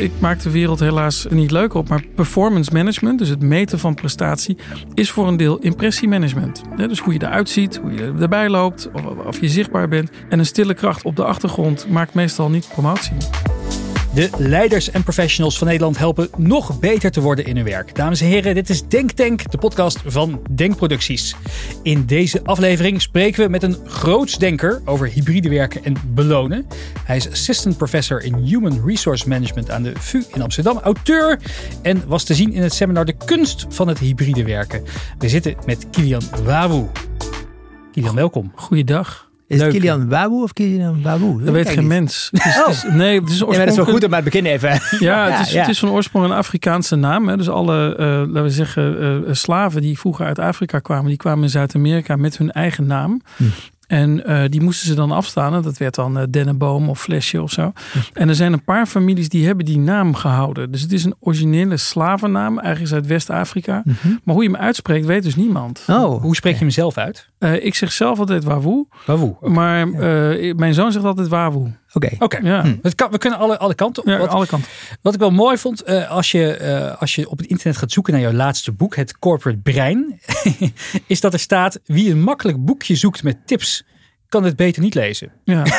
Ik maak de wereld helaas niet leuk op, maar performance management, dus het meten van prestatie, is voor een deel impressiemanagement. Dus hoe je eruit ziet, hoe je erbij loopt, of, of je zichtbaar bent. En een stille kracht op de achtergrond maakt meestal niet promotie. De leiders en professionals van Nederland helpen nog beter te worden in hun werk. Dames en heren, dit is Denk Tank, de podcast van Denkproducties. In deze aflevering spreken we met een grootsdenker over hybride werken en belonen. Hij is assistant professor in Human Resource Management aan de VU in Amsterdam, auteur en was te zien in het seminar De Kunst van het Hybride Werken. We zitten met Kilian Wawu. Kilian, welkom. Goeiedag. Is het Kilian Wawu of Kilian Wawu? Dat weet geen mens. Het is, het is- nee, het is Ja, maar dat is wel oorspronkelijk- goed om het begin even. Ja, het is, ja. het is van oorsprong een Afrikaanse naam. Hè. Dus alle, eh, laten we zeggen, eh, slaven die vroeger uit Afrika kwamen, die kwamen in Zuid-Amerika met hun eigen naam. Hm. En eh, die moesten ze dan afstaan. En Dat werd dan eh, dennenboom of flesje of zo. Hm. En er zijn een paar families die hebben die naam gehouden. Dus het is een originele slavennaam, eigenlijk uit West-Afrika. Maar hoe je hem uitspreekt, weet dus niemand. Mhm. Oh, Hoe spreek je hem zelf uit? Eh, ik zeg zelf altijd wawoe. Wawu. Oké. Maar eh, mijn zoon zegt altijd wawoe. Oké. Oké. Ja, Het kan, we kunnen alle, alle kanten op. ja Wat- alle kanten. Wat ik wel mooi vond, eh, als, je, eh, als je op het internet gaat zoeken naar jouw laatste boek, het Corporate Brein, is dat er staat: wie een makkelijk boekje zoekt met tips, kan het beter niet lezen. Ja.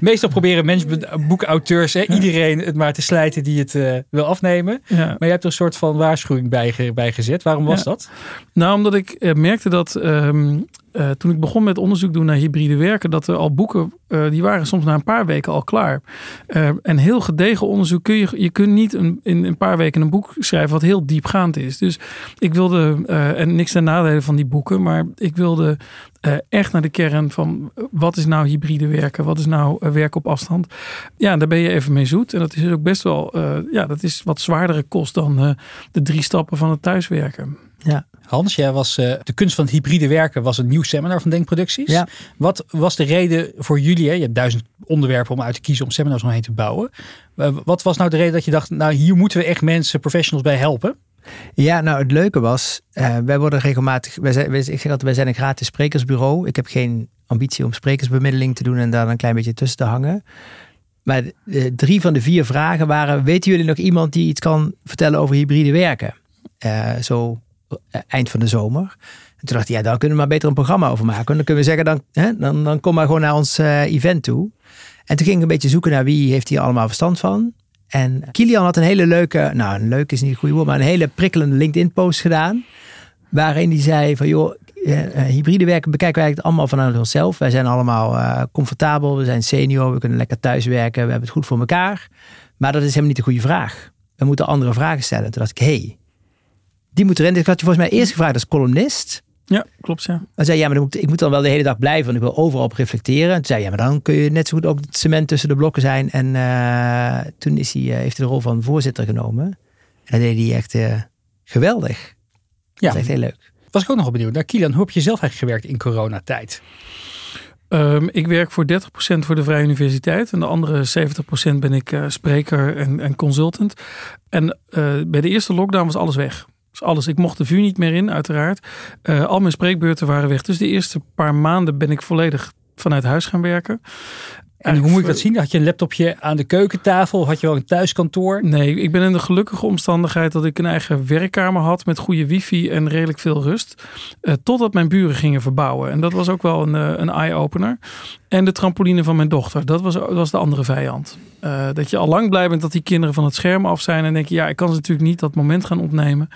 Meestal proberen managementboekauteurs, hè, iedereen het maar te slijten die het eh, wil afnemen. ja. Maar je hebt er een soort van waarschuwing bij, bij gezet. Waarom was Ja. dat? Nou, omdat ik eh, merkte dat ehm, eh, toen ik begon met onderzoek doen naar hybride werken, dat er al boeken, eh, die waren soms na een paar weken al klaar. Eh, en heel gedegen onderzoek kun je, je kunt niet in een paar weken een boek schrijven wat heel diepgaand is. Dus ik wilde, en niks ten nadele van die boeken, maar ik wilde echt naar de kern van wat is nou hybride werken, wat is nou werken op afstand. Ja, daar ben je even mee zoet. En dat is ook best wel, ja, dat is wat zwaardere kost dan de drie stappen van het thuiswerken. Hans, jij was, eh, de kunst van het hybride werken was een nieuw seminar van Denkproducties. Ja. Wat was de reden voor jullie? Hè? Je hebt duizend onderwerpen om uit te kiezen om seminars omheen te bouwen. Eh, wat was nou de reden dat je dacht, nou hier moeten we echt mensen, professionals bij helpen? Ja, nou het leuke was, eh, wij worden regelmatig, wij zijn, wij, ik zeg altijd, wij zijn een gratis sprekersbureau. Ik heb geen ambitie om sprekersbemiddeling te doen en daar een klein beetje tussen te hangen. Maar drie van de vier vragen waren, weten jullie nog iemand die iets kan vertellen over hybride werken? Zo eind van de zomer. En toen dacht ik, ja, daar kunnen we maar beter een programma over maken. En dan kunnen we zeggen, dan, hè, dan, dan kom maar gewoon naar ons eh, event toe. En toen ging ik een beetje zoeken naar wie heeft hier allemaal verstand van. En Kilian had een hele leuke, nou een leuk is niet het goede woord, maar een hele prikkelende LinkedIn post gedaan. Waarin hij zei van joh, eh, eh, hybride werken bekijken we eigenlijk allemaal vanuit onszelf. Wij zijn allemaal eh, comfortabel, we zijn senior, we kunnen lekker thuiswerken, we hebben het goed voor elkaar. Maar dat is helemaal niet de goede vraag. We moeten andere vragen stellen. Toen dacht ik, hé, hey, die moet erin. Ik had je volgens mij eerst gevraagd als columnist. Ja, klopt ja. Dan zei ja, maar dan moet, ik moet dan wel de hele dag blijven, want ik wil overal op reflecteren. En toen zei ja, maar dan kun je net zo goed ook het cement tussen de blokken zijn. En eh, toen is hij, eh, heeft hij de rol van voorzitter genomen. En dat deed hij echt eh, geweldig. Ja, Dat is echt heel leuk. was ik ook nog wel benieuwd. Nou, Kilian, hoe heb je zelf eigenlijk gewerkt in coronatijd? Ehm, ik werk voor 30% voor de Vrije Universiteit. En de andere 70% ben ik eh, spreker en, en consultant. En eh, bij de eerste lockdown was alles weg. Dus alles. Ik mocht de vuur niet meer in, uiteraard. Eh, al mijn spreekbeurten waren weg. Dus de eerste paar maanden ben ik volledig vanuit huis gaan werken. En hoe moet ik dat zien? Had je een laptopje aan de keukentafel? Had je wel een thuiskantoor? Nee, ik ben in de gelukkige omstandigheid dat ik een eigen werkkamer had met goede wifi en redelijk veel rust. Eh, totdat mijn buren gingen verbouwen. En dat was ook wel een, eh, een eye-opener. En de trampoline van mijn dochter, dat was, was de andere vijand. Eh, dat je al lang blij bent dat die kinderen van het scherm af zijn. En denk je, ja, ik kan ze natuurlijk niet dat moment gaan opnemen.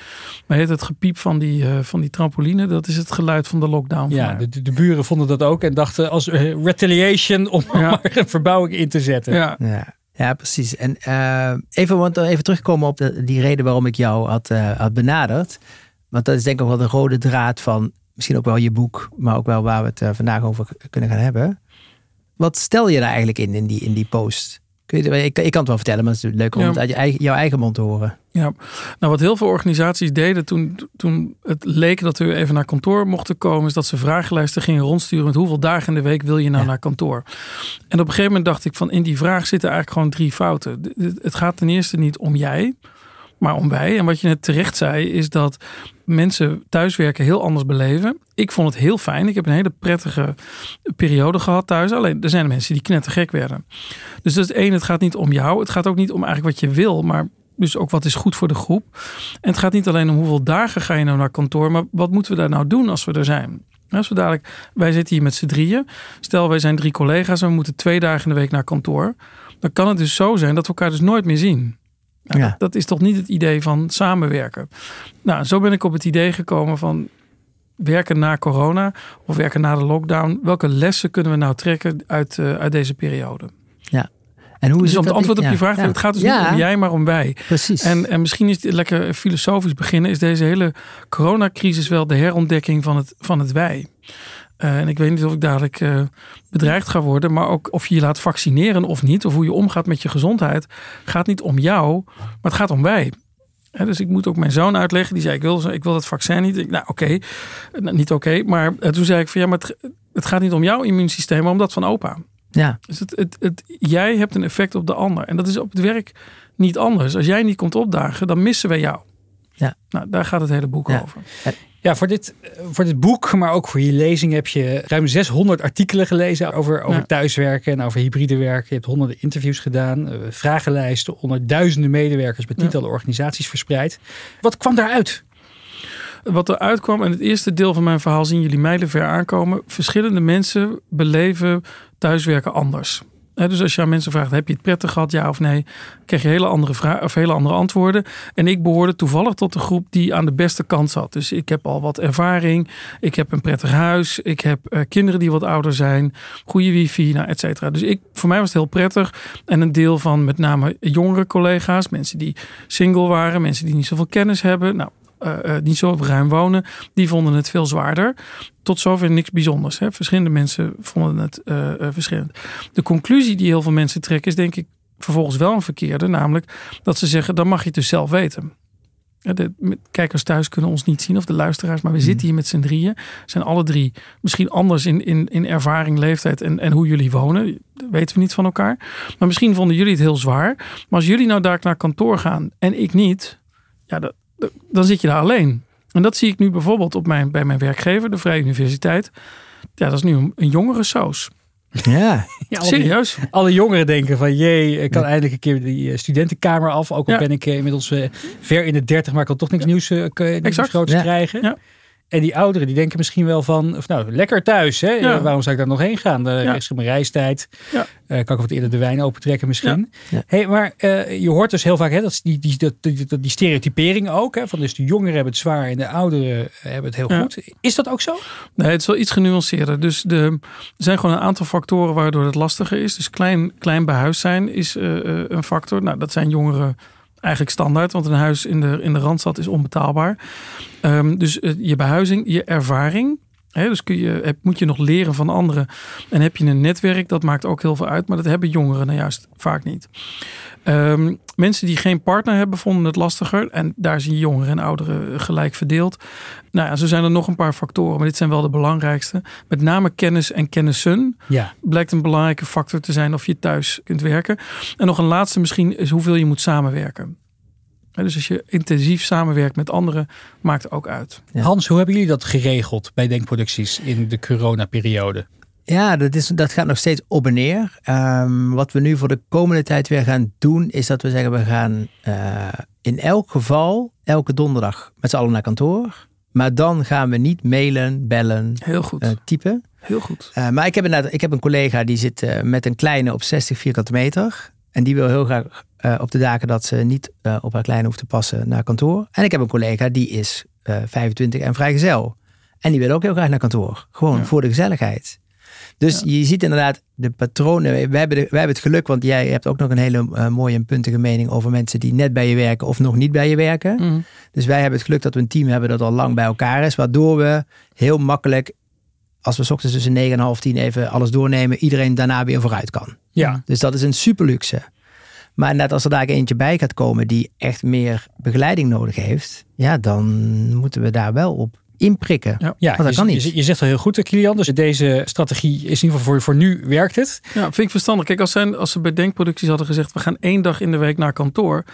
Maar het, het gepiep van die, van die trampoline, dat is het geluid van de lockdown. Ja, de, de, buren vonden dat ook en dachten als retaliation om Ja. maar een verbouwing in te zetten. ja. Ja, ja precies. En eh, even, want even terugkomen op de, die reden waarom ik jou had, eh, had benaderd. Want dat is denk ik ook wel de rode draad van misschien ook wel je boek, maar ook wel waar we het eh, vandaag over kunnen gaan hebben. Wat stel je daar eigenlijk in, in die, in die post? Kun je, ik, ik kan het wel vertellen, maar het is leuk om Ja. het uit je eigen, jouw eigen mond te horen. Ja, nou wat heel veel organisaties deden toen, toen het leek dat we even naar kantoor mochten komen, is dat ze vragenlijsten gingen rondsturen met hoeveel dagen in de week wil je nou Ja. naar kantoor. En op een gegeven moment dacht ik van in die vraag zitten eigenlijk gewoon drie fouten. Het gaat ten eerste niet om jij. Maar om wij. En wat je net terecht zei, is dat mensen thuiswerken heel anders beleven. Ik vond het heel fijn. Ik heb een hele prettige periode gehad thuis. Alleen er zijn mensen die knettergek werden. Dus dat is één, het gaat niet om jou. Het gaat ook niet om eigenlijk wat je wil, maar dus ook wat is goed voor de groep. En het gaat niet alleen om hoeveel dagen ga je nou naar kantoor, maar wat moeten we daar nou doen als we er zijn? Als we dadelijk, wij zitten hier met z'n drieën. Stel, wij zijn drie collega's en we moeten twee dagen in de week naar kantoor. Dan kan het dus zo zijn dat we elkaar dus nooit meer zien. Nou, Ja. dat, dat is toch niet het idee van samenwerken. Nou, zo ben ik op het idee gekomen van werken na corona of werken na de lockdown. Welke lessen kunnen we nou trekken uit, eh, uit deze periode? En hoe is Dus om het het dat antwoord op je ja, vraag, ja. het gaat dus Ja, niet om jij, maar om wij. Precies. En, en misschien is het lekker filosofisch beginnen, is deze hele coronacrisis wel de herontdekking van het, van het wij. Eh, en ik weet niet of ik dadelijk eh, bedreigd ga worden, maar ook of je je laat vaccineren of niet, of hoe je omgaat met je gezondheid, gaat niet om jou, maar het gaat om wij. Hè, dus ik moet ook mijn zoon uitleggen. Die zei: Ik wil, ik wil dat vaccin niet. Ik, nou, oké. Nou, niet oké. Maar eh, toen zei ik: van ja, maar het, het gaat niet om jouw immuunsysteem, maar om dat van opa. ja, Dus het, het, het, jij hebt een effect op de ander. En dat is op het werk niet anders. Als jij niet komt opdagen, dan missen wij jou. Ja. Nou, daar gaat het hele boek Ja. over. Ja, voor dit, eh, voor dit boek, maar ook voor je lezing heb je ruim 600 artikelen gelezen over, over Ja. thuiswerken en over hybride werken. Je hebt honderden interviews gedaan, eh, vragenlijsten onder duizenden medewerkers bij Ja. tientallen organisaties verspreid. Wat kwam daaruit? Wat er uitkwam, en het eerste deel van mijn verhaal zien jullie mijlenver aankomen. Verschillende mensen beleven thuiswerken anders. Dus als je aan mensen vraagt, heb je het prettig gehad, ja of nee, krijg je hele andere, vragen of hele andere antwoorden. En ik behoorde toevallig tot de groep die aan de beste kant zat. Dus ik heb al wat ervaring, ik heb een prettig huis, ik heb eh, kinderen die wat ouder zijn, goede wifi, nou, et cetera. Dus ik, voor mij was het heel prettig. En een deel van met name jongere collega's, mensen die single waren, mensen die niet zoveel kennis hebben, nou, eh, eh, niet zo ruim wonen, die vonden het veel zwaarder. Tot zover niks bijzonders. Hè. Verschillende mensen vonden het eh, eh, verschillend. De conclusie die heel veel mensen trekken is denk ik vervolgens wel een verkeerde. Namelijk dat ze zeggen, dan mag je het dus zelf weten. De kijkers thuis kunnen ons niet zien of de luisteraars, maar we zitten hier met z'n drieën. Zijn alle drie misschien anders in, in, in ervaring, leeftijd en, en hoe jullie wonen. Dat weten we niet van elkaar. Maar misschien vonden jullie het heel zwaar. Maar als jullie nou daar naar kantoor gaan en ik niet, ja, dat- dan zit je daar alleen. En dat zie ik nu bijvoorbeeld op mijn, bij mijn werkgever, de Vrije Universiteit. Ja, dat is nu een, een jongere saus. ja. Ja, Serieus? Alle jongeren denken van jee, ik kan eindelijk een keer die eh, studentenkamer af. Ook al Ja. ben ik eh, inmiddels eh, ver in de dertig, maar ik kan toch niks nieuws, Exact. groots Ja. krijgen. En die ouderen die denken misschien wel van, of nou lekker thuis, hè? Ja. Eh, waarom zou ik daar nog heen gaan? Er Ja. is mijn reistijd. Ja. Eh, kan ik wat eerder de wijn opentrekken misschien. Ja. Hey, maar eh, je hoort dus heel vaak hè, dat die, die, dat- die, die, die stereotypering ook. Hè, van dus de jongeren hebben het zwaar en de ouderen hebben het heel Ja. goed. Is dat ook zo? Nee, het is wel iets genuanceerder. Dus de, er zijn gewoon een aantal factoren waardoor het lastiger is. Dus klein, klein behuisd zijn is eh, eh, een factor. Nou, dat zijn jongeren eigenlijk standaard, want een huis in de, in de Randstad is onbetaalbaar. Ehm, dus eh, je behuizing, je ervaring. Dus kun je, heb, moet je nog leren van anderen. En heb je een netwerk, dat maakt ook heel veel uit. Maar dat hebben jongeren nou juist vaak niet. Ehm, mensen die geen partner hebben, vonden het lastiger. En daar zie je jongeren en ouderen gelijk verdeeld. Nou ja, zo zijn er nog een paar factoren, maar dit zijn wel de belangrijkste. Met name kennis en kennissen Ja. blijkt een belangrijke factor te zijn of je thuis kunt werken. En nog een laatste misschien is hoeveel je moet samenwerken. Dus als je intensief samenwerkt met anderen, maakt ook uit. Ja. Hans, hoe hebben jullie dat geregeld bij Denkproducties in de coronaperiode? Ja, dat, is, dat gaat nog steeds op en neer. Ehm, wat we nu voor de komende tijd weer gaan doen, is dat we zeggen, we gaan eh, in elk geval elke donderdag met z'n allen naar kantoor. Maar dan gaan we niet mailen, bellen, Heel goed. eh, typen. Heel goed. Eh, maar ik heb, inderdaad, ik heb een collega die zit met een kleine op 60 vierkante meter. En die wil heel graag eh, op de dagen dat ze niet eh, op haar kleine hoeft te passen naar kantoor. En ik heb een collega die is eh 25 en vrijgezel. En die wil ook heel graag naar kantoor. Gewoon Ja. voor de gezelligheid. Dus je ziet inderdaad de patronen. We hebben, de, we hebben het geluk, want jij hebt ook nog een hele eh, mooie en puntige mening over mensen die net bij je werken of nog niet bij je werken. Mhm. Dus wij hebben het geluk dat we een team hebben dat al lang bij elkaar is. Waardoor we heel makkelijk, als we 's ochtends tussen 9 en half 10 even alles doornemen, iedereen daarna weer vooruit kan. Ja. Dus dat is een super luxe. Maar net als er daar eentje bij gaat komen die echt meer begeleiding nodig heeft, ja, dan moeten we daar wel op inprikken. Ja. Ja, dat je, kan niet. Je, je zegt al heel goed, Kilian. Dus deze strategie is in ieder geval voor, voor nu werkt het. Ja, vind ik verstandig. Kijk, als, zijn, als ze bij denkproducties hadden gezegd... we gaan één dag in de week naar kantoor.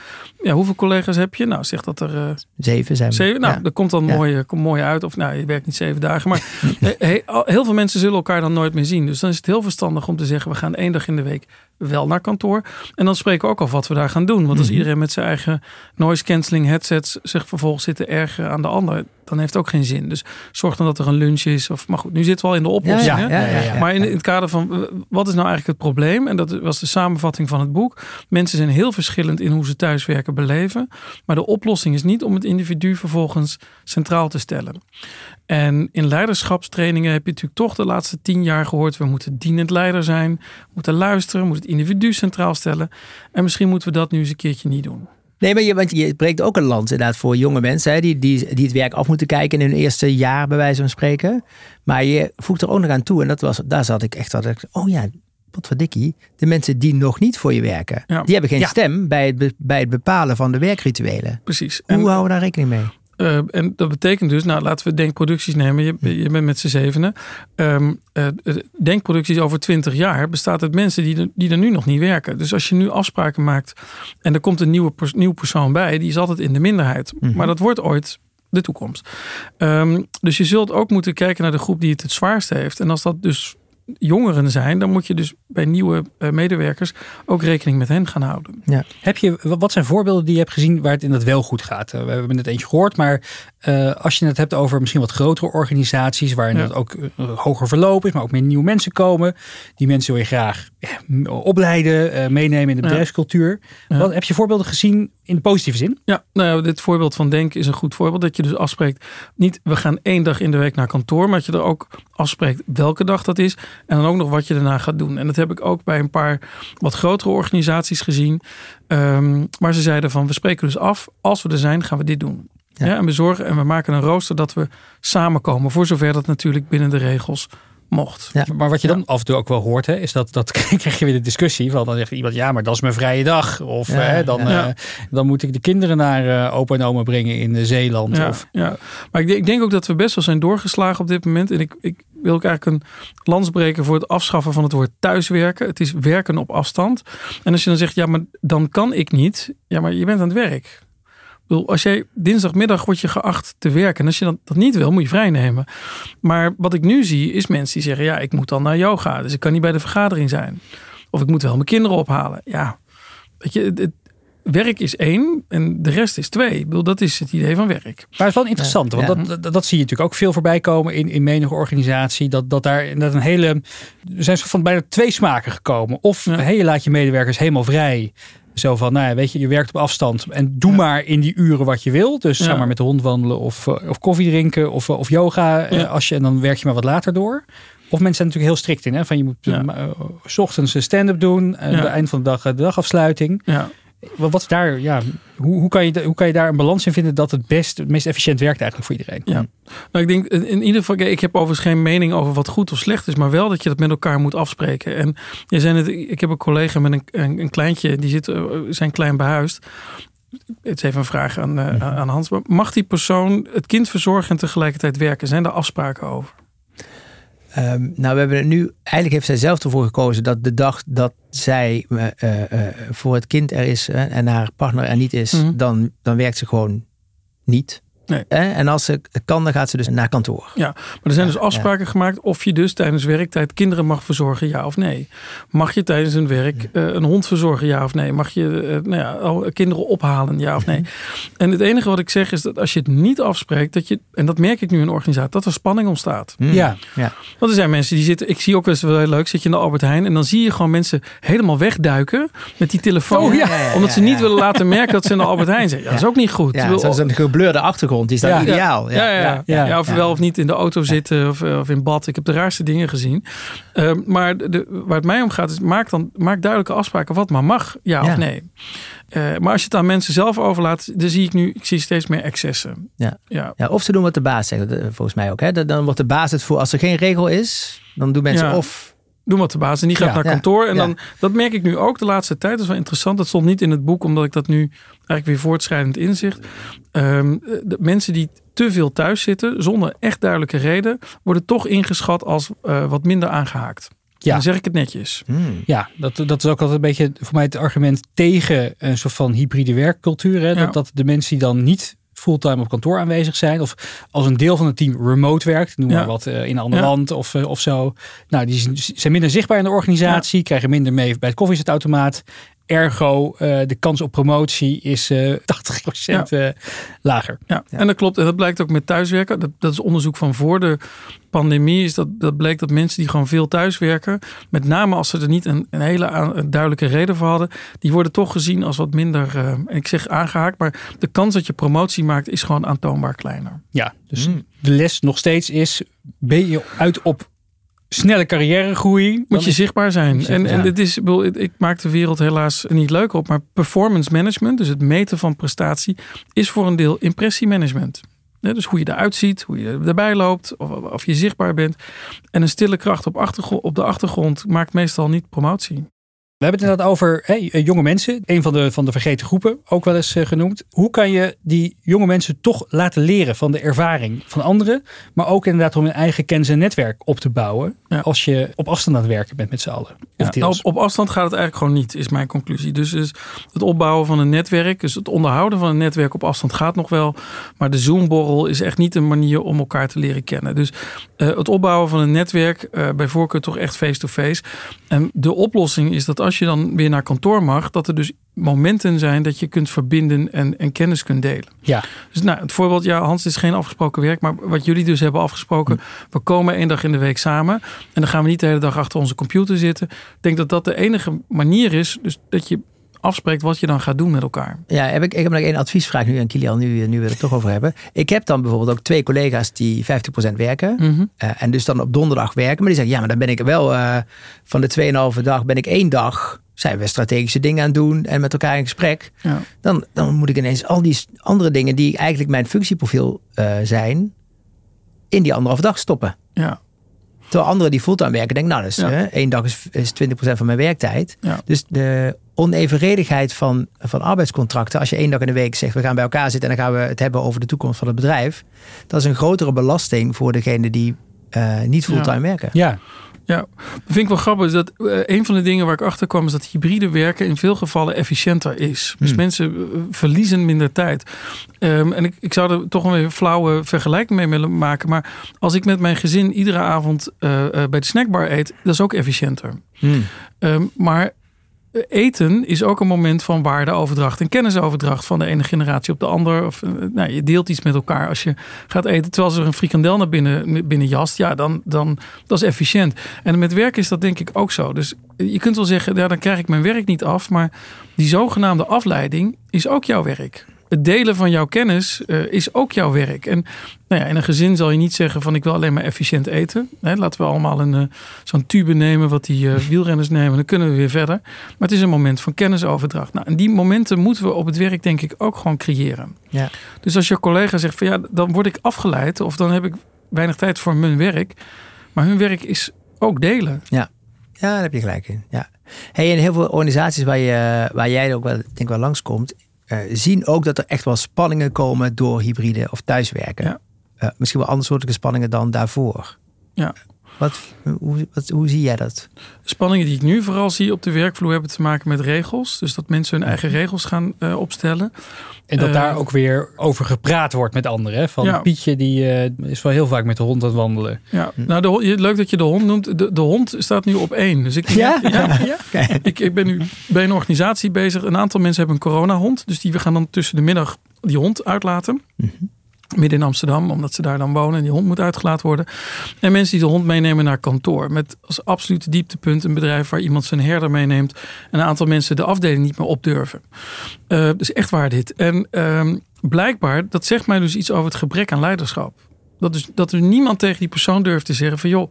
Ja, hoeveel collega's heb je? Nou, zeg dat er eh, Zeven zijn zeven. Nou, Ja. dat komt dan Ja. mooi, komt mooi uit. Of nou, je werkt niet zeven dagen. Maar he- he- al- heel veel mensen zullen elkaar dan nooit meer zien. Dus dan is het heel verstandig om te zeggen... we gaan één dag in de week wel naar kantoor. En dan spreken we ook af wat we daar gaan doen. Want als Mhm. iedereen met zijn eigen noise cancelling headsets... zich vervolgens zit te ergeren aan de ander... dan heeft het ook geen zin. Dus zorg dan dat er een lunch is. Of, maar goed, nu zitten we al in de oplossing. ja, hè? ja, ja, ja. Maar in, in het kader van wat is nou eigenlijk het probleem? En dat was de samenvatting van het boek. Mensen zijn heel verschillend in hoe ze thuiswerken beleven. Maar de oplossing is niet om het individu vervolgens centraal te stellen. En in leiderschapstrainingen heb je natuurlijk toch de laatste tien jaar gehoord. We moeten dienend leider zijn. We moeten luisteren. We moeten het individu centraal stellen. En misschien moeten we dat nu eens een keertje niet doen. Nee, maar je, want je breekt ook een land inderdaad voor jonge mensen hè, die, die, die het werk af moeten kijken in hun eerste jaar, bij wijze van spreken. Maar je voegt er ook nog aan toe, en dat was, daar zat ik echt, dat ik, oh ja, wat verdikkie, de mensen die nog niet voor je werken, Ja. die hebben geen Ja. stem bij het, bij het bepalen van de werkrituelen. Precies. Hoe En- houden we daar rekening mee? Eh, en dat betekent dus, nou laten we denkproducties nemen. Je, je bent met z'n zevenen. Ehm, eh, eh, denkproducties over twintig jaar bestaat uit mensen die er, die er nu nog niet werken. Dus als je nu afspraken maakt en er komt een nieuwe pers- nieuw persoon bij, die is altijd in de minderheid. Mhm. Maar dat wordt ooit de toekomst. Ehm, dus je zult ook moeten kijken naar de groep die het het zwaarst heeft. En als dat dus jongeren zijn, dan moet je dus bij nieuwe eh, medewerkers ook rekening met hen gaan houden. Heb je, wat zijn voorbeelden die je hebt gezien waar het in dat wel goed gaat? Eh, We hebben net eentje gehoord, maar eh, als je het hebt over misschien wat grotere organisaties, waarin Ja. het ook hoger verloop is, maar ook meer nieuwe mensen komen. Die mensen wil je graag ja, opleiden, eh, meenemen in de Ja. bedrijfscultuur. Ja. Wat, heb je voorbeelden gezien in de positieve zin? Ja, nou dit voorbeeld van denken is een goed voorbeeld. Dat je dus afspreekt, niet we gaan één dag in de week naar kantoor, maar dat je er ook afspreekt welke dag dat is. En dan ook nog wat je daarna gaat doen. En dat heb ik ook bij een paar wat grotere organisaties gezien. ehm, waar ze zeiden van we spreken dus af, als we er zijn gaan we dit doen. Ja. Ja. en we zorgen en we maken een rooster dat we samenkomen. Voor zover dat natuurlijk binnen de regels mocht. Ja. Maar wat je dan af en toe ook wel hoort, hè, is dat, dat krijg je weer de discussie van dan zegt iemand, ja, maar dat is mijn vrije dag. Of Ja, hè, dan, ja. eh, dan moet ik de kinderen naar eh, opa en oma brengen in eh, Zeeland. Ja, Of, ja. maar ik denk, ik denk ook dat we best wel zijn doorgeslagen op dit moment. En ik, ik wil ook eigenlijk een lans breken voor het afschaffen van het woord thuiswerken. Het is werken op afstand. En als je dan zegt, ja, maar dan kan ik niet. Ja, maar je bent aan het werk. Bedoel, als jij dinsdagmiddag wordt je geacht te werken. En als je dat, dat niet wil, moet je vrij nemen. Maar wat ik nu zie, is mensen die zeggen, ja, ik moet dan naar yoga. Dus ik kan niet bij de vergadering zijn. Of ik moet wel mijn kinderen ophalen. Ja, weet je, het, het- werk is één en de rest is twee. Ik bedoel, dat is het idee van werk. Maar het is wel interessant, Ja, want ja. Dat, dat, dat zie je natuurlijk ook veel voorbij komen in, in menige organisatie. Dat, dat daar dat een hele. Er zijn van bijna twee smaken gekomen. Of Ja. hey, je laat je medewerkers helemaal vrij. Zo van, nou ja, weet je, je werkt op afstand en doe maar in die uren wat je wil. Dus Ja. zeg maar met de hond wandelen of, eh, of koffie drinken of, eh, of yoga. eh. Als je, en dan werk je maar wat later door. Of mensen zijn natuurlijk heel strikt in. Hè? Van je moet s ochtends een stand-up doen. Aan het eind van de dag de dagafsluiting. Ja. Wat, is daar, ja, hoe, hoe, kan je, hoe kan je daar een balans in vinden dat het best, het meest efficiënt werkt eigenlijk voor iedereen? Ja. Nou, ik denk in ieder geval, ik heb overigens geen mening over wat goed of slecht is, maar wel dat je dat met elkaar moet afspreken. En je zei het, ik heb een collega met een, een, een kleintje, die zit eh, zijn klein behuisd. Het is even een vraag aan, eh, aan Hans. Mag die persoon het kind verzorgen en tegelijkertijd werken? Zijn er afspraken over? Ehm, nou, we hebben het nu. Eigenlijk heeft zij zelf ervoor gekozen dat de dag dat zij eh, eh, eh, voor het kind er is en haar partner er niet is, Mhm. dan, dan werkt ze gewoon niet. Nee. Eh, en als ze kan, dan gaat ze dus naar kantoor. Maar er zijn Ja, dus afspraken gemaakt of je dus tijdens werktijd kinderen mag verzorgen, ja of nee. Mag je tijdens een werk eh, een hond verzorgen, ja of nee. Mag je eh, nou ja, al- kinderen ophalen, ja of nee. En het enige wat ik zeg is dat als je het niet afspreekt, dat je, en dat merk ik nu in een organisatie, dat er spanning ontstaat. Hmm. Ja, Want er zijn mensen die zitten, ik zie ook wel eens wel heel leuk, zit je in de Albert Heijn en dan zie je gewoon mensen helemaal wegduiken met die telefoon. Oh, ja, ja, ja, omdat ze ja, niet ja. willen laten merken dat ze in de Albert Heijn zijn. Ja, dat is ook niet goed. Ja, bedoel, zoals een gebleurde achtergrond, die is Ja. ideaal. ja, ja, ja, ja, ja, of ja. wel of niet in de auto zitten of, eh, of in bad. Ik heb de raarste dingen gezien. Ehm, maar de, waar het mij om gaat is, maak, dan, maak duidelijke afspraken wat maar mag, ja, Ja. of nee. Eh, maar als je het aan mensen zelf overlaat, dan zie ik nu, ik zie steeds meer excessen. Ja. ja. Ja, of ze doen wat de baas zegt, eh, volgens mij ook. Hè? Dan wordt de baas het voor. Als er geen regel is, dan doen mensen Ja. of doen wat de baas. En die gaat Ja, naar ja, kantoor. En ja. dan, dat merk ik nu ook de laatste tijd. Dat is wel interessant. Dat stond niet in het boek, omdat ik dat nu eigenlijk weer voortschrijdend inzicht. Ehm, de mensen die te veel thuis zitten, zonder echt duidelijke reden, worden toch ingeschat als eh, wat minder aangehaakt. Ja. Dan zeg ik het netjes. Hmm. Ja, dat, dat is ook altijd een beetje voor mij het argument tegen een soort van hybride werkcultuur. Hè? Ja. Dat, dat de mensen die dan niet fulltime op kantoor aanwezig zijn. Of als een deel van het team remote werkt. Noem Ja. maar wat eh, in een ander Ja. land of, eh, of zo. Nou, die zijn minder zichtbaar in de organisatie. Krijgen minder mee bij het koffiezetautomaat. Ergo, eh, de kans op promotie is eh 80% eh, lager. Ja, Ja. en dat klopt. En dat blijkt ook met thuiswerken. Dat, dat is onderzoek van voor de pandemie. Is dat, dat bleek dat mensen die gewoon veel thuiswerken, met name als ze er niet een, een hele aan- een duidelijke reden voor hadden, die worden toch gezien als wat minder, eh, ik zeg aangehaakt, maar de kans dat je promotie maakt is gewoon aantoonbaar kleiner. Ja, dus Mm. de les nog steeds is, ben je uit op snelle carrièregroei. dan Moet je zichtbaar zijn. En, en ja. dit is, ik ik- maak de wereld helaas niet leuker op, maar performance management, dus het meten van prestatie, is voor een deel impressiemanagement. Hè, dus hoe je eruit ziet, hoe je erbij loopt, of, of je zichtbaar bent. En een stille kracht op, achtergro- op de achtergrond maakt meestal niet promotie. We hebben het inderdaad over eh, jonge mensen. Een van de, van de vergeten groepen, ook wel eens eh, genoemd. Hoe kan je die jonge mensen toch laten leren van de ervaring van anderen? Maar ook inderdaad om hun eigen kennis en netwerk op te bouwen. Ja. Als je op afstand aan het werken bent met z'n allen. Ja, nou, op, op afstand gaat het eigenlijk gewoon niet, is mijn conclusie. Dus, dus het opbouwen van een netwerk, dus het onderhouden van een netwerk op afstand gaat nog wel. Maar de Zoomborrel is echt niet een manier om elkaar te leren kennen. Dus eh, het opbouwen van een netwerk, bij voorkeur toch echt face-to-face. En de oplossing is dat als je dan weer naar kantoor mag, dat er dus momenten zijn dat je kunt verbinden en, en kennis kunt delen. Ja. Dus nou, het voorbeeld, ja, Hans, is geen afgesproken werk, maar wat jullie dus hebben afgesproken, we komen één dag in de week samen en dan gaan we niet de hele dag achter onze computer zitten. Ik denk dat dat de enige manier is, dus dat je afspreekt wat je dan gaat doen met elkaar. Ja, heb ik, ik heb nog één adviesvraag nu aan Kilian, nu, nu we het toch over hebben. Ik heb dan bijvoorbeeld ook twee collega's die 50% werken. Mhm. eh, en dus dan op donderdag werken. Maar die zeggen, ja, maar dan ben ik wel eh, van de 2,5 dag ben ik één dag. Zijn we strategische dingen aan het doen en met elkaar in gesprek. Ja. Dan, dan moet ik ineens al die andere dingen die eigenlijk mijn functieprofiel eh, zijn, in die anderhalve dag stoppen. Ja. Terwijl anderen die fulltime werken, denken, nou, dus Ja. hè, één dag is, is 20% van mijn werktijd. Ja. Dus de onevenredigheid van, van arbeidscontracten, als je één dag in de week zegt, we gaan bij elkaar zitten en dan gaan we het hebben over de toekomst van het bedrijf. Dat is een grotere belasting voor degene die eh, niet fulltime werken. Ja, Ja, dat vind ik wel grappig. Dat eh, een van de dingen waar ik achter kwam is dat hybride werken in veel gevallen efficiënter is. Dus Hmm. mensen eh, verliezen minder tijd. Ehm, en ik, ik zou er toch een flauwe vergelijking mee willen maken. Maar als ik met mijn gezin iedere avond eh, eh, bij de snackbar eet, dat is ook efficiënter. Hmm. Ehm, maar eten is ook een moment van waardeoverdracht en kennisoverdracht van de ene generatie op de ander. Of, eh, nou, je deelt iets met elkaar als je gaat eten. Terwijl er een frikandel naar binnen, binnen jast, ja, dan, dan dat is efficiënt. En met werk is dat denk ik ook zo. Dus je kunt wel zeggen, ja, dan krijg ik mijn werk niet af. Maar die zogenaamde afleiding is ook jouw werk. Het delen van jouw kennis eh, is ook jouw werk. En nou ja, in een gezin zal je niet zeggen van ik wil alleen maar efficiënt eten. Hè, laten we allemaal een, eh, zo'n tube nemen wat die eh, wielrenners nemen. Dan kunnen we weer verder. Maar het is een moment van kennisoverdracht. Nou, en die momenten moeten we op het werk denk ik ook gewoon creëren. Ja. Dus als je collega zegt van ja, dan word ik afgeleid. Of dan heb ik weinig tijd voor mijn werk. Maar hun werk is ook delen. Ja, daar heb je gelijk in. Ja. Hey, en heel veel organisaties waar, je, waar jij ook wel, denk ik wel langskomt, zien ook dat er echt wel spanningen komen door hybride of thuiswerken. Ja. Eh, misschien wel andersoortige spanningen dan daarvoor. Ja. Wat, hoe, wat, hoe zie jij dat? Spanningen die ik nu vooral zie op de werkvloer hebben te maken met regels. Dus dat mensen hun eigen regels gaan eh, opstellen. en dat Eh, daar ook weer over gepraat wordt met anderen. Hè? Van Ja. Pietje, die eh, is wel heel vaak met de hond aan het wandelen. Ja, nou, de, leuk dat je de hond noemt. De, de hond staat nu op één. Dus ik, Ja? ja. Ik, ik ben nu bij een organisatie bezig. Een aantal mensen hebben een coronahond. Dus die we gaan dan tussen de middag die hond uitlaten. Midden in Amsterdam, omdat ze daar dan wonen. En die hond moet uitgelaten worden. En mensen die de hond meenemen naar kantoor. Met als absolute dieptepunt een bedrijf waar iemand zijn herder meeneemt. En een aantal mensen de afdeling niet meer op durven. Eh, dus echt waar dit. En ehm, blijkbaar, dat zegt mij dus iets over het gebrek aan leiderschap. Dat, is, dat er niemand tegen die persoon durft te zeggen van joh,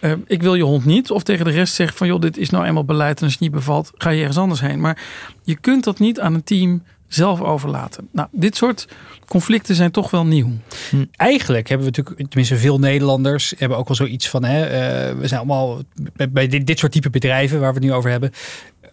eh, ik wil je hond niet. Of tegen de rest zeggen van joh, dit is nou eenmaal beleid en als het niet bevalt, ga je ergens anders heen. Maar je kunt dat niet aan een team zelf overlaten. Nou, dit soort conflicten zijn toch wel nieuw. Eigenlijk hebben we natuurlijk, tenminste veel Nederlanders, hebben ook wel zoiets van, hè, eh, we zijn allemaal bij, bij dit, dit soort type bedrijven waar we het nu over hebben.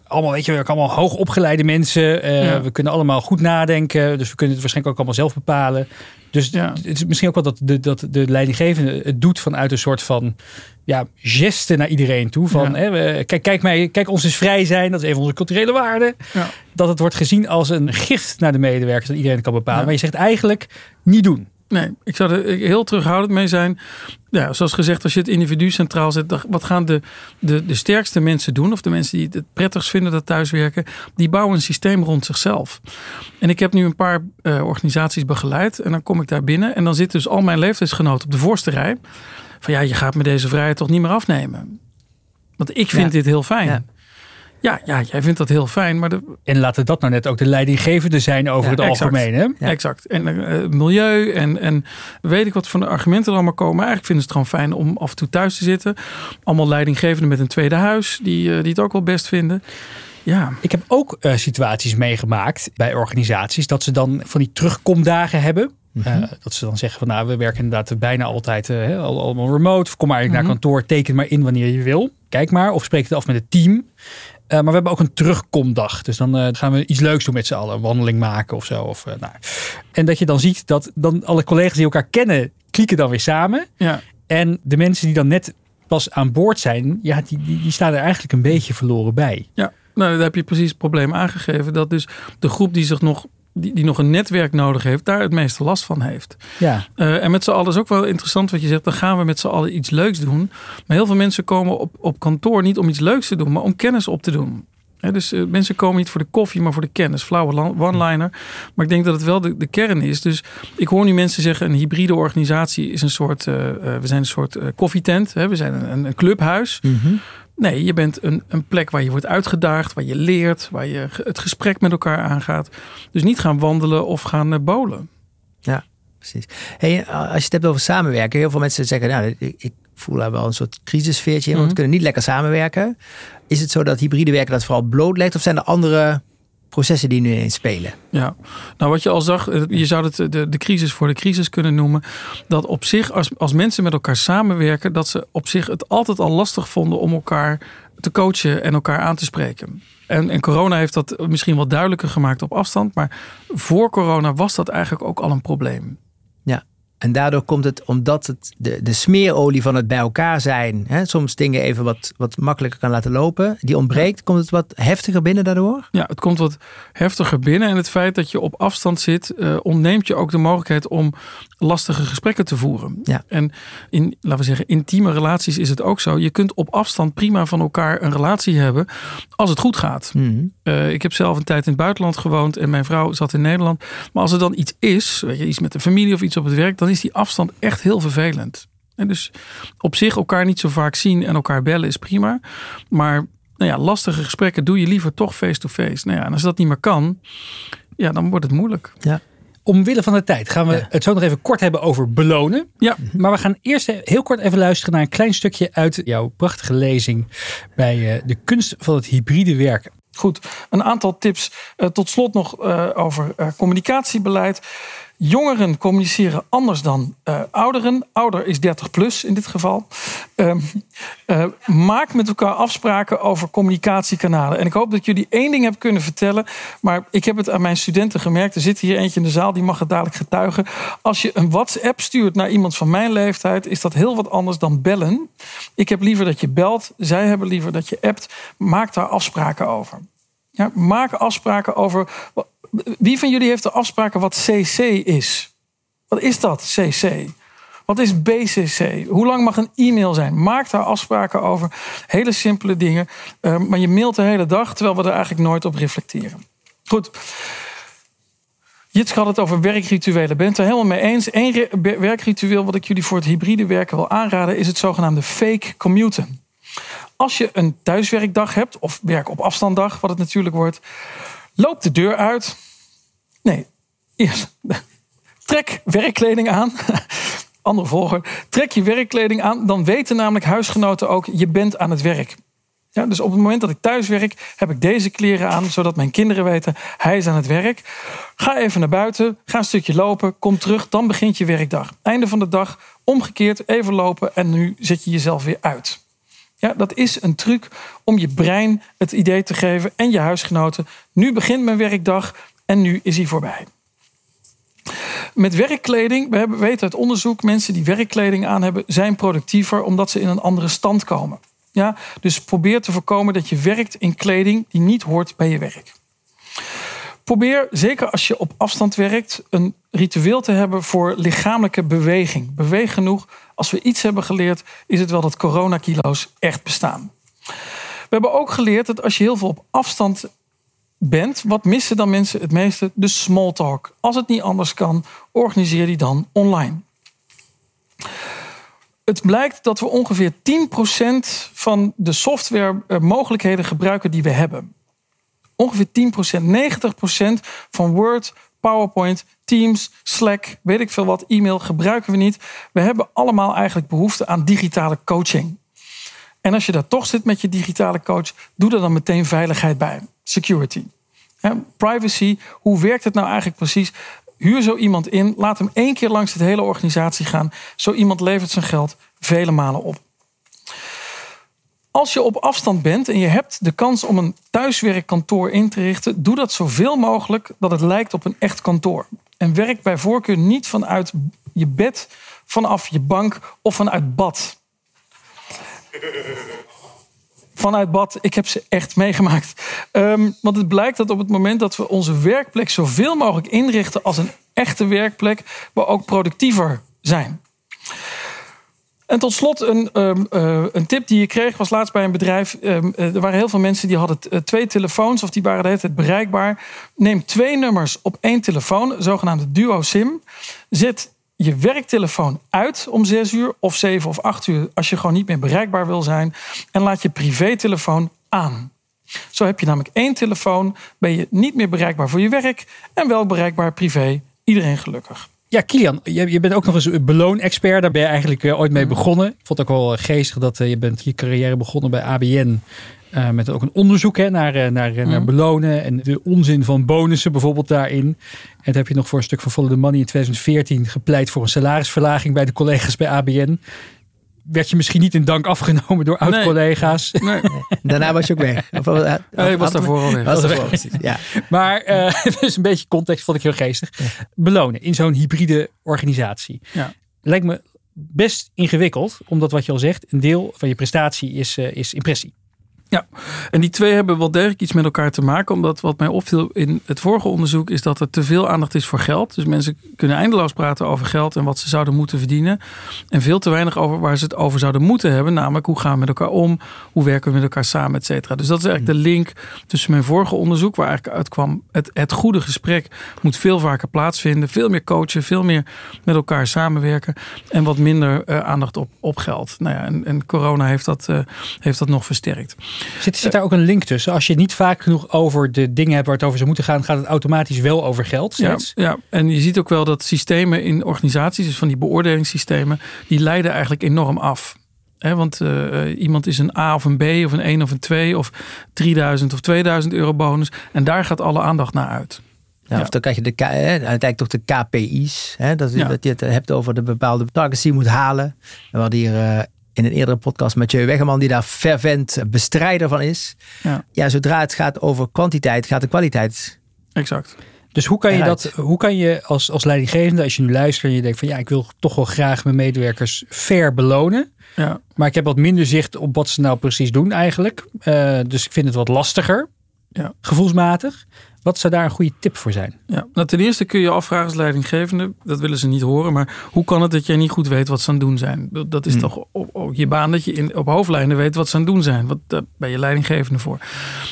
Allemaal, weet je, we allemaal hoogopgeleide mensen. eh, Ja. We kunnen allemaal goed nadenken. Dus we kunnen het waarschijnlijk ook allemaal zelf bepalen. Dus Ja. het is misschien ook wel dat de, dat de leidinggevende het doet vanuit een soort van ja, geste naar iedereen toe. Van, Ja. hè, kijk, kijk, mij, kijk, ons is vrij zijn. Dat is een van onze culturele waarden. Ja. Dat het wordt gezien als een gift naar de medewerkers. Dat iedereen kan bepalen. Maar je zegt eigenlijk niet doen. Nee, ik zou er heel terughoudend mee zijn. Ja, zoals gezegd, als je het individu centraal zet, wat gaan de, de, de sterkste mensen doen? Of de mensen die het prettigst vinden dat thuiswerken, die bouwen een systeem rond zichzelf. En ik heb nu een paar eh, organisaties begeleid en dan kom ik daar binnen en dan zitten dus al mijn leeftijdsgenoten op de voorste rij. Van ja, je gaat me deze vrijheid toch niet meer afnemen. Want ik vind Ja. dit heel fijn. Ja. Ja. Ja, jij vindt dat heel fijn, maar de, En laten dat nou net ook de leidinggevende zijn over Ja, het exact. algemeen. Hè? Ja. Exact. En eh, milieu en, en weet ik wat voor de argumenten er allemaal komen. Eigenlijk vinden ze het gewoon fijn om af en toe thuis te zitten. Allemaal leidinggevenden met een tweede huis die, eh, die het ook wel best vinden. Ja, Ik heb ook eh, situaties meegemaakt bij organisaties dat ze dan van die terugkomdagen hebben. Eh, dat ze dan zeggen van nou, we werken inderdaad bijna altijd al- allemaal remote. Kom maar eigenlijk naar kantoor, teken maar in wanneer je wil. Kijk maar, of spreek het af met het team. Eh, maar we hebben ook een terugkomdag. Dus dan eh, gaan we iets leuks doen met z'n allen. Een wandeling maken of zo. Of, eh, nou. En dat je dan ziet dat dan alle collega's die elkaar kennen, klieken dan weer samen. ja, En de mensen die dan net pas aan boord zijn, ja, die, die, die staan er eigenlijk een beetje verloren bij. ja. Nou, daar heb je precies het probleem aangegeven. Dat dus de groep die zich nog, die, die nog een netwerk nodig heeft, daar het meeste last van heeft. Ja, Eh, en met z'n allen is ook wel interessant wat je zegt. Dan gaan we met z'n allen iets leuks doen. Maar heel veel mensen komen op, op kantoor niet om iets leuks te doen, maar om kennis op te doen. Dus eh, mensen komen niet voor de koffie, maar voor de kennis. Flauwe one-liner. Maar ik denk dat het wel de, de kern is. Dus ik hoor nu mensen zeggen: een hybride organisatie is een soort. eh, we zijn een soort koffietent. Hè, we zijn een, een clubhuis. Nee, je bent een, een plek waar je wordt uitgedaagd, waar je leert, waar je het gesprek met elkaar aangaat. Dus niet gaan wandelen of gaan eh, bowlen. Precies. Hey, als je het hebt over samenwerken, heel veel mensen zeggen, nou, ik, ik voel daar wel een soort crisisfeertje in, want we Mhm. kunnen niet lekker samenwerken. Is het zo dat hybride werken dat vooral blootlegt, of zijn er andere processen die nu ineens spelen? Ja, nou wat je al zag, eh, je zou het de, de crisis voor de crisis kunnen noemen. Dat op zich, als, als mensen met elkaar samenwerken, dat ze op zich het altijd al lastig vonden om elkaar te coachen en elkaar aan te spreken. En, en corona heeft dat misschien wat duidelijker gemaakt op afstand. Maar voor corona was dat eigenlijk ook al een probleem. En daardoor komt het, omdat het de, de smeerolie van het bij elkaar zijn, hè, soms dingen even wat, wat makkelijker kan laten lopen, die ontbreekt, komt het wat heftiger binnen daardoor? Ja, het komt wat heftiger binnen. En het feit dat je op afstand zit, eh, ontneemt je ook de mogelijkheid om lastige gesprekken te voeren. Ja. En in, laten we zeggen, intieme relaties is het ook zo. Je kunt op afstand prima van elkaar een relatie hebben als het goed gaat. Mhm. Eh, ik heb zelf een tijd in het buitenland gewoond en mijn vrouw zat in Nederland. Maar als er dan iets is, weet je, iets met de familie of iets op het werk, dan is die afstand echt heel vervelend. En dus op zich elkaar niet zo vaak zien en elkaar bellen is prima. Maar nou ja, lastige gesprekken doe je liever toch face-to-face. Nou ja, en als dat niet meer kan, ja, dan wordt het moeilijk. omwille van de tijd gaan we Ja. het zo nog even kort hebben over belonen. Ja, Maar we gaan eerst heel kort even luisteren naar een klein stukje uit jouw prachtige lezing bij eh, de kunst van het hybride werken. Goed, een aantal tips. Eh, tot slot nog eh, over communicatiebeleid. Jongeren communiceren anders dan eh, ouderen. Ouder is 30 plus in dit geval. Ehm, eh, maak met elkaar afspraken over communicatiekanalen. En ik hoop dat jullie één ding heb kunnen vertellen. Maar ik heb het aan mijn studenten gemerkt. Er zit hier eentje in de zaal, die mag het dadelijk getuigen. Als je een WhatsApp stuurt naar iemand van mijn leeftijd, is dat heel wat anders dan bellen. Ik heb liever dat je belt. Zij hebben liever dat je appt. Maak daar afspraken over. Ja, maak afspraken over. Wie van jullie heeft de afspraken wat CC is? Wat is dat, CC? Wat is BCC? Hoe lang mag een e-mail zijn? Maak daar afspraken over. Hele simpele dingen. Eh, maar je mailt de hele dag, terwijl we er eigenlijk nooit op reflecteren. Goed. Jits had het over werkrituelen. Ben het er helemaal mee eens? Eén werkritueel wat ik jullie voor het hybride werken wil aanraden... is het zogenaamde fake commuten. Als je een thuiswerkdag hebt, of werk op afstanddag, wat het natuurlijk wordt... loop de deur uit. Nee, eerst trek werkkleding aan. andere volger. Trek je werkkleding aan, dan weten namelijk huisgenoten ook, je bent aan het werk. Ja, dus op het moment dat ik thuis werk, heb ik deze kleren aan, zodat mijn kinderen weten, hij is aan het werk. Ga even naar buiten, ga een stukje lopen, kom terug, dan begint je werkdag. Einde van de dag, omgekeerd, even lopen en nu zet je jezelf weer uit. Ja, dat is een truc om je brein het idee te geven en je huisgenoten. Nu begint mijn werkdag en nu is hij voorbij. Met werkkleding, we weten uit onderzoek, mensen die werkkleding aan hebben, zijn productiever omdat ze in een andere stand komen. Ja, dus probeer te voorkomen dat je werkt in kleding die niet hoort bij je werk. Probeer, zeker als je op afstand werkt, een ritueel te hebben voor lichamelijke beweging. Beweeg genoeg. Als we iets hebben geleerd, is het wel dat coronakilo's echt bestaan. We hebben ook geleerd dat als je heel veel op afstand bent, wat missen dan mensen het meeste? De small talk. Als het niet anders kan, organiseer die dan online. Het blijkt dat we ongeveer 10% van de software eh, gebruiken die we hebben. Ongeveer 10%, 90% van Word, PowerPoint, Teams, Slack, weet ik veel wat, e-mail gebruiken we niet. We hebben allemaal eigenlijk behoefte aan digitale coaching. En als je daar toch zit met je digitale coach, doe er dan meteen veiligheid bij. Security. Privacy, hoe werkt het nou eigenlijk precies? Huur zo iemand in, laat hem één keer langs de hele organisatie gaan. Zo iemand levert zijn geld vele malen op. Als je op afstand bent en je hebt de kans om een thuiswerkkantoor in te richten, doe dat zoveel mogelijk dat het lijkt op een echt kantoor. En werk bij voorkeur niet vanuit je bed, vanaf je bank of vanuit bad. Vanuit bad, ik heb ze echt meegemaakt. Um, want het blijkt dat op het moment dat we onze werkplek zoveel mogelijk inrichten als een echte werkplek, we ook productiever zijn. En tot slot een, um, uh, een tip die je kreeg was laatst bij een bedrijf. Um, er waren heel veel mensen die hadden uh, twee telefoons of die waren de hele tijd bereikbaar. Neem twee nummers op één telefoon, zogenaamde duo SIM. Zet je werktelefoon uit om zes uur of zeven of acht uur als je gewoon niet meer bereikbaar wil zijn. En laat je privételefoon aan. Zo heb je namelijk één telefoon, ben je niet meer bereikbaar voor je werk en wel bereikbaar privé. Iedereen gelukkig. Ja, Kilian, je, je bent ook nog eens een beloon-expert. Daar ben je eigenlijk uh, ooit mee mhm. begonnen. Ik vond het ook wel geestig dat uh, je bent je carrière begonnen bij ABN. Uh, met ook een onderzoek hè, naar, naar, naar mhm. belonen en de onzin van bonussen bijvoorbeeld daarin. En dan heb je nog voor een stuk van Follow the Money in 2014 gepleit voor een salarisverlaging bij de collega's bij ABN werd je misschien niet in dank afgenomen door oud-collega's. Nee. Daarna was je ook weg. Of, uh, nee, was daarvoor al weg. Was daarvoor, ja. Maar uh, dus een beetje context vond ik heel geestig. Belonen in zo'n hybride organisatie. Ja. Lijkt me best ingewikkeld, omdat wat je al zegt, een deel van je prestatie is, uh, is impressie. Ja, en die twee hebben wel degelijk iets met elkaar te maken. Omdat wat mij opviel in het vorige onderzoek is dat er te veel aandacht is voor geld. Dus mensen kunnen eindeloos praten over geld en wat ze zouden moeten verdienen. En veel te weinig over waar ze het over zouden moeten hebben. Namelijk hoe gaan we met elkaar om? Hoe werken we met elkaar samen, et cetera. Dus dat is eigenlijk de link tussen mijn vorige onderzoek, waar eigenlijk uitkwam: het, het goede gesprek moet veel vaker plaatsvinden. Veel meer coachen, veel meer met elkaar samenwerken. En wat minder uh, aandacht op, op geld. Nou ja, en, en corona heeft dat, uh, heeft dat nog versterkt. Zit, zit daar ook een link tussen? Als je niet vaak genoeg over de dingen hebt waar het over zou moeten gaan, gaat het automatisch wel over geld Ja, ja, en je ziet ook wel dat systemen in organisaties, dus van die beoordelingssystemen, die leiden eigenlijk enorm af. want uh, iemand is een A of een B of een 1 of een 2 of 3000 of 2000 euro bonus. En daar gaat alle aandacht naar uit. Ja, Of dan krijg je de, uiteindelijk toch de KPI's. Hè, dat, ja. dat je het hebt over de bepaalde targets die je moet halen. We hadden hier uh, in een eerdere podcast met Mathieu Wegeman, die daar fervent bestrijder van is. Ja. ja, zodra het gaat over kwantiteit, gaat de kwaliteit. Exact. Dus hoe kan je dat, hoe kan je als, als leidinggevende, als je nu luistert en je denkt van ja, ik wil toch wel graag mijn medewerkers fair belonen. Ja. Maar ik heb wat minder zicht op wat ze nou precies doen eigenlijk. Uh, dus ik vind het wat lastiger. Ja. Gevoelsmatig. Wat zou daar een goede tip voor zijn? Ja, nou, ten eerste kun je afvragen als leidinggevende, dat willen ze niet horen, maar hoe kan het dat jij niet goed weet wat ze aan het doen zijn? Dat is hmm. toch ook je baan dat je in, op hoofdlijnen weet wat ze aan het doen zijn. Wat, daar ben je leidinggevende voor.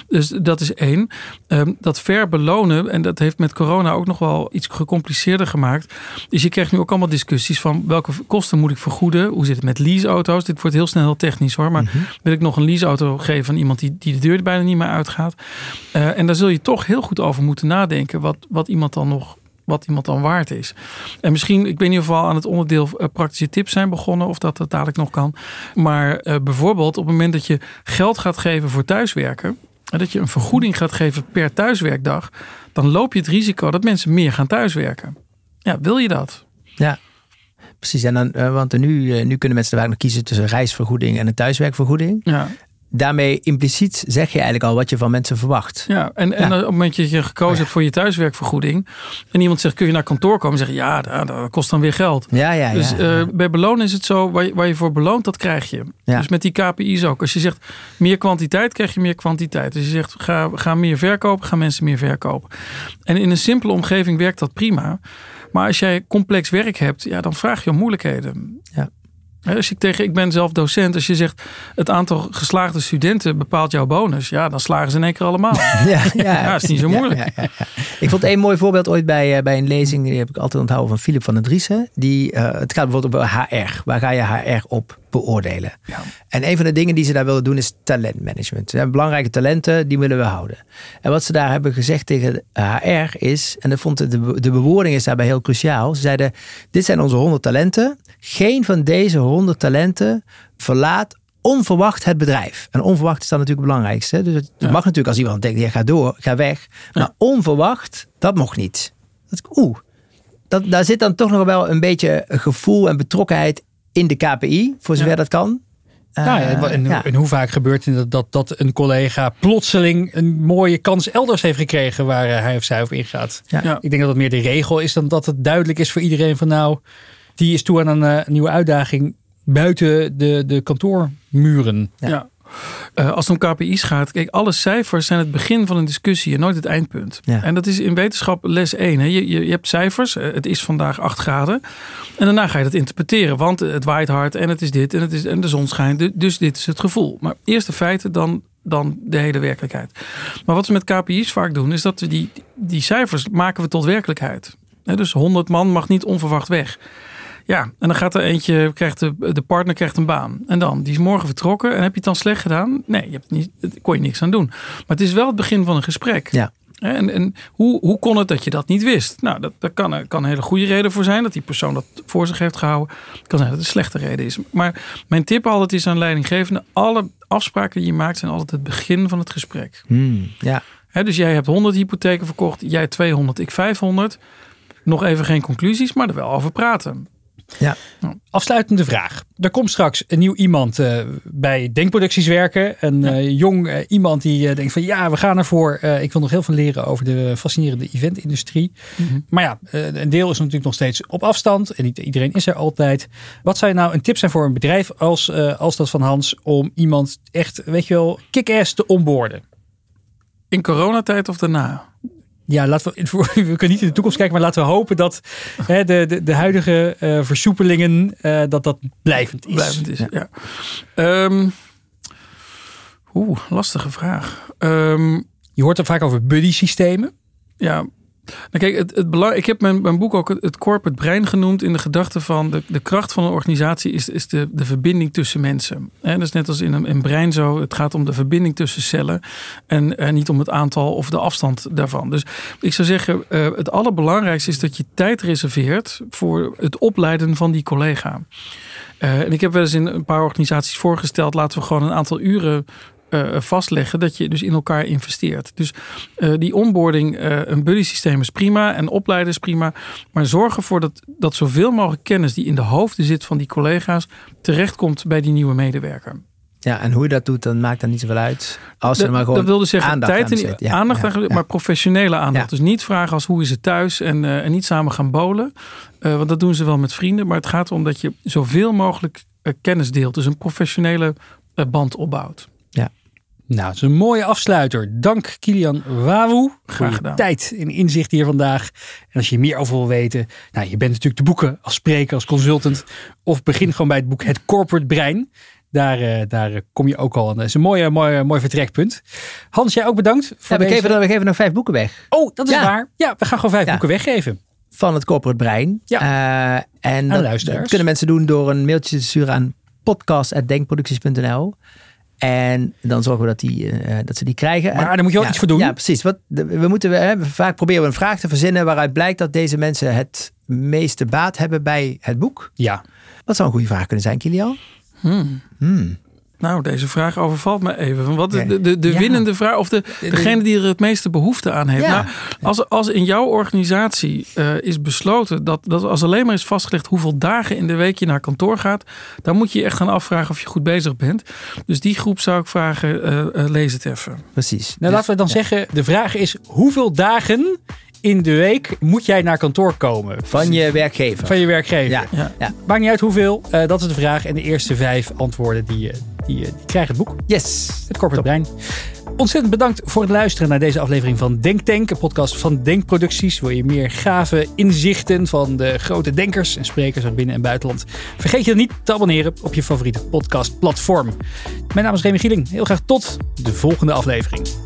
Dus dat is één. Um, dat ver belonen, en dat heeft met corona ook nog wel iets gecompliceerder gemaakt, is je krijgt nu ook allemaal discussies van welke kosten moet ik vergoeden? Hoe zit het met leaseauto's? Dit wordt heel snel heel technisch hoor, maar mhm. wil ik nog een leaseauto geven aan iemand die, die de deur bijna niet meer uitgaat? Uh, en daar zul je toch heel goed over moeten nadenken wat, wat iemand dan nog wat iemand dan waard is. En misschien, ik weet niet of we al aan het onderdeel eh, praktische tips zijn begonnen of dat dat dadelijk nog kan. Maar eh, bijvoorbeeld op het moment dat je geld gaat geven voor thuiswerken, en dat je een vergoeding gaat geven per thuiswerkdag, dan loop je het risico dat mensen meer gaan thuiswerken. Ja, wil je dat? Ja, precies. En dan, eh, want nu, nu kunnen mensen vaak nog kiezen tussen reisvergoeding en een thuiswerkvergoeding. Ja. Daarmee impliciet zeg je eigenlijk al wat je van mensen verwacht. Ja, en, en op het moment dat je gekozen hebt voor je thuiswerkvergoeding. en iemand zegt: kun je naar kantoor komen? Zeg je ja, dat, dat kost dan weer geld. Ja, ja, Dus ja. eh, bij belonen is het zo: waar je, waar je voor beloont, dat krijg je. Ja. Dus met die KPI's ook. Als je zegt meer kwantiteit, krijg je meer kwantiteit. Dus je zegt ga, ga meer verkopen, gaan mensen meer verkopen. En in een simpele omgeving werkt dat prima. Maar als jij complex werk hebt, ja, dan vraag je om moeilijkheden. Ja. Als ik tegen, ik ben zelf docent, als je zegt het aantal geslaagde studenten bepaalt jouw bonus, ja, dan slagen ze in één keer allemaal. Ja, ja, Ja, is niet zo moeilijk. ja, ja, ja. Ik vond één mooi voorbeeld ooit bij, eh, bij een lezing, die heb ik altijd onthouden van Philip van den Driessen. Die, eh, het gaat bijvoorbeeld over HR. Waar ga je HR op beoordelen? Ja. En een van de dingen die ze daar willen doen is talentmanagement. Ze hebben belangrijke talenten, die willen we houden. En wat ze daar hebben gezegd tegen HR is, en dat vond de, de, bewoording is daarbij heel cruciaal. Ze zeiden, dit zijn onze 100 talenten. Geen van deze 100 talenten verlaat onverwacht het bedrijf. En onverwacht is dan natuurlijk het belangrijkste. Dus het Ja. mag natuurlijk als iemand denkt, ja, ga door, ga weg. Maar onverwacht, dat mocht niet. Dat, oeh, dat, daar zit dan toch nog wel een beetje gevoel en betrokkenheid in de KPI, voor zover Ja. dat kan. Nou ja, Eh, en, ja. en hoe vaak gebeurt het dat, dat, dat een collega plotseling een mooie kans elders heeft gekregen waar eh, hij of zij op ingaat? Ja. Ja. Ik denk dat het meer de regel is dan dat het duidelijk is voor iedereen van nou, die is toe aan een eh, nieuwe uitdaging buiten de, de kantoormuren. Ja. Eh, als het om KPI's gaat, kijk, alle cijfers zijn het begin van een discussie en nooit het eindpunt. Ja. En dat is in wetenschap les 1. Hè. Je, je, je hebt cijfers, eh, het is vandaag 8 graden. En daarna ga je dat interpreteren, want het waait hard en het is dit en, het is, en de zon schijnt. Du- Dus dit is het gevoel. Maar eerst de feiten, dan, dan de hele werkelijkheid. Maar wat we met KPI's vaak doen, is dat we die, die cijfers maken we tot werkelijkheid. Dus 100 man mag niet onverwacht weg. Ja, en dan gaat er eentje, krijgt de, de partner krijgt een baan. En dan, die is morgen vertrokken. En heb je het dan slecht gedaan? Nee, je hebt niet, daar kon je niks aan doen. Maar het is wel het begin van een gesprek. Ja. En, en hoe, hoe kon het dat je dat niet wist? Nou, dat, dat kan, kan een hele goede reden voor zijn. Dat die persoon dat voor zich heeft gehouden. Het kan zijn dat het een slechte reden is. Maar mijn tip altijd is aan leidinggevende. Alle afspraken die je maakt zijn altijd het begin van het gesprek. Hmm, ja. Dus jij hebt 100 hypotheken verkocht. Jij 200, ik 500. Nog even geen conclusies, maar er wel over praten. Afsluitende vraag. Er komt straks een nieuw iemand eh, bij Denkproducties werken. Een eh, jong eh, iemand die denkt van ja, we gaan ervoor. Eh, ik wil nog heel veel leren over de fascinerende eventindustrie. Maar ja, eh, een deel is natuurlijk nog steeds op afstand. En niet iedereen is er altijd. Wat zou nou een tip zijn voor een bedrijf als, eh, als dat van Hans... om iemand echt, weet je wel, kick-ass te onboorden? In coronatijd of daarna? Ja, laten we, we kunnen niet in de toekomst kijken, maar laten we hopen dat hè, de, de, de huidige eh, versoepelingen, eh, dat dat blijvend is. Blijvend is, ja. Ehm, Oeh, lastige vraag. Ehm, Je hoort er vaak over buddy systemen. ja, nou kijk, het, het belang, ik heb mijn, mijn boek ook het, het corporate brein genoemd in de gedachte van de, de kracht van een organisatie is, is de, de verbinding tussen mensen. En dat is net als in een, een brein zo. Het gaat om de verbinding tussen cellen en, en niet om het aantal of de afstand daarvan. Dus ik zou zeggen, eh, het allerbelangrijkste is dat je tijd reserveert voor het opleiden van die collega. Eh, en ik heb wel eens in een paar organisaties voorgesteld, laten we gewoon een aantal uren eh, vastleggen dat je dus in elkaar investeert. Dus eh, die onboarding, eh, een buddy systeem is prima en opleiden is prima. Maar zorg ervoor dat, dat zoveel mogelijk kennis die in de hoofden zit van die collega's terechtkomt bij die nieuwe medewerker. ja, en hoe je dat doet, dan maakt dat niet zoveel uit. Als Dat, maar gewoon dat wilde zeggen aandacht tijd en. Ja, aandacht, ja, aan- ja. maar professionele aandacht. Dus niet vragen als hoe is het thuis en, en niet samen gaan bolen. Eh, want dat doen ze wel met vrienden. Maar het gaat erom dat je zoveel mogelijk kennis deelt. Dus een professionele band opbouwt. Nou, het is een mooie afsluiter. Dank Kilian Wawu voor Graag je tijd en inzicht hier vandaag. En als je meer over wil weten, nou, je bent natuurlijk te boeken als spreker, als consultant. Of begin gewoon bij het boek Het Corporate Brein. Daar, eh, daar kom je ook al aan. Dat is een mooi, mooi, mooi vertrekpunt. Hans, jij ook bedankt. Voor Ja, we, geven, we geven nog vijf boeken weg. Oh, dat is Ja. waar. Ja, we gaan gewoon vijf Ja. boeken weggeven. van het corporate brein. Ja. Eh, en dat, dat kunnen mensen doen door een mailtje te sturen aan podcast.denkproducties.nl. En dan zorgen we dat, die, eh, dat ze die krijgen. Maar En- daar moet je ook ja, iets voor doen. Ja, precies. Wat, we moeten, hè, vaak proberen we een vraag te verzinnen waaruit blijkt dat deze mensen het meeste baat hebben bij het boek. Ja. Wat zou een goede vraag kunnen zijn, Kilian? Hmm. Hmm. Nou, deze vraag overvalt me even. Wat is de, de, de Ja. winnende vraag of de, de- degene die er het meeste behoefte aan heeft? Ja. Nou, als, als in jouw organisatie eh, is besloten dat, dat als alleen maar is vastgelegd hoeveel dagen in de week je naar kantoor gaat, dan moet je je echt gaan afvragen of je goed bezig bent. Dus die groep zou ik vragen, eh, eh, lees het even. Precies. Nou, Dus- laten we dan zeggen, de vraag is hoeveel dagen in de week moet jij naar kantoor komen? Van je werkgever. Van je werkgever. Ja. Ja. Ja. Maakt niet uit hoeveel, eh, dat is de vraag. En de eerste vijf antwoorden die, eh, die, eh, die krijgen het boek. Yes. Het Corporate Brein. Ontzettend bedankt voor het luisteren naar deze aflevering van Denktank, een podcast van Denkproducties. Wil je meer gave inzichten van de grote denkers en sprekers uit binnen- en buitenland? Vergeet je dan niet te abonneren op je favoriete podcastplatform. Mijn naam is Remy Gieling. Heel graag tot de volgende aflevering.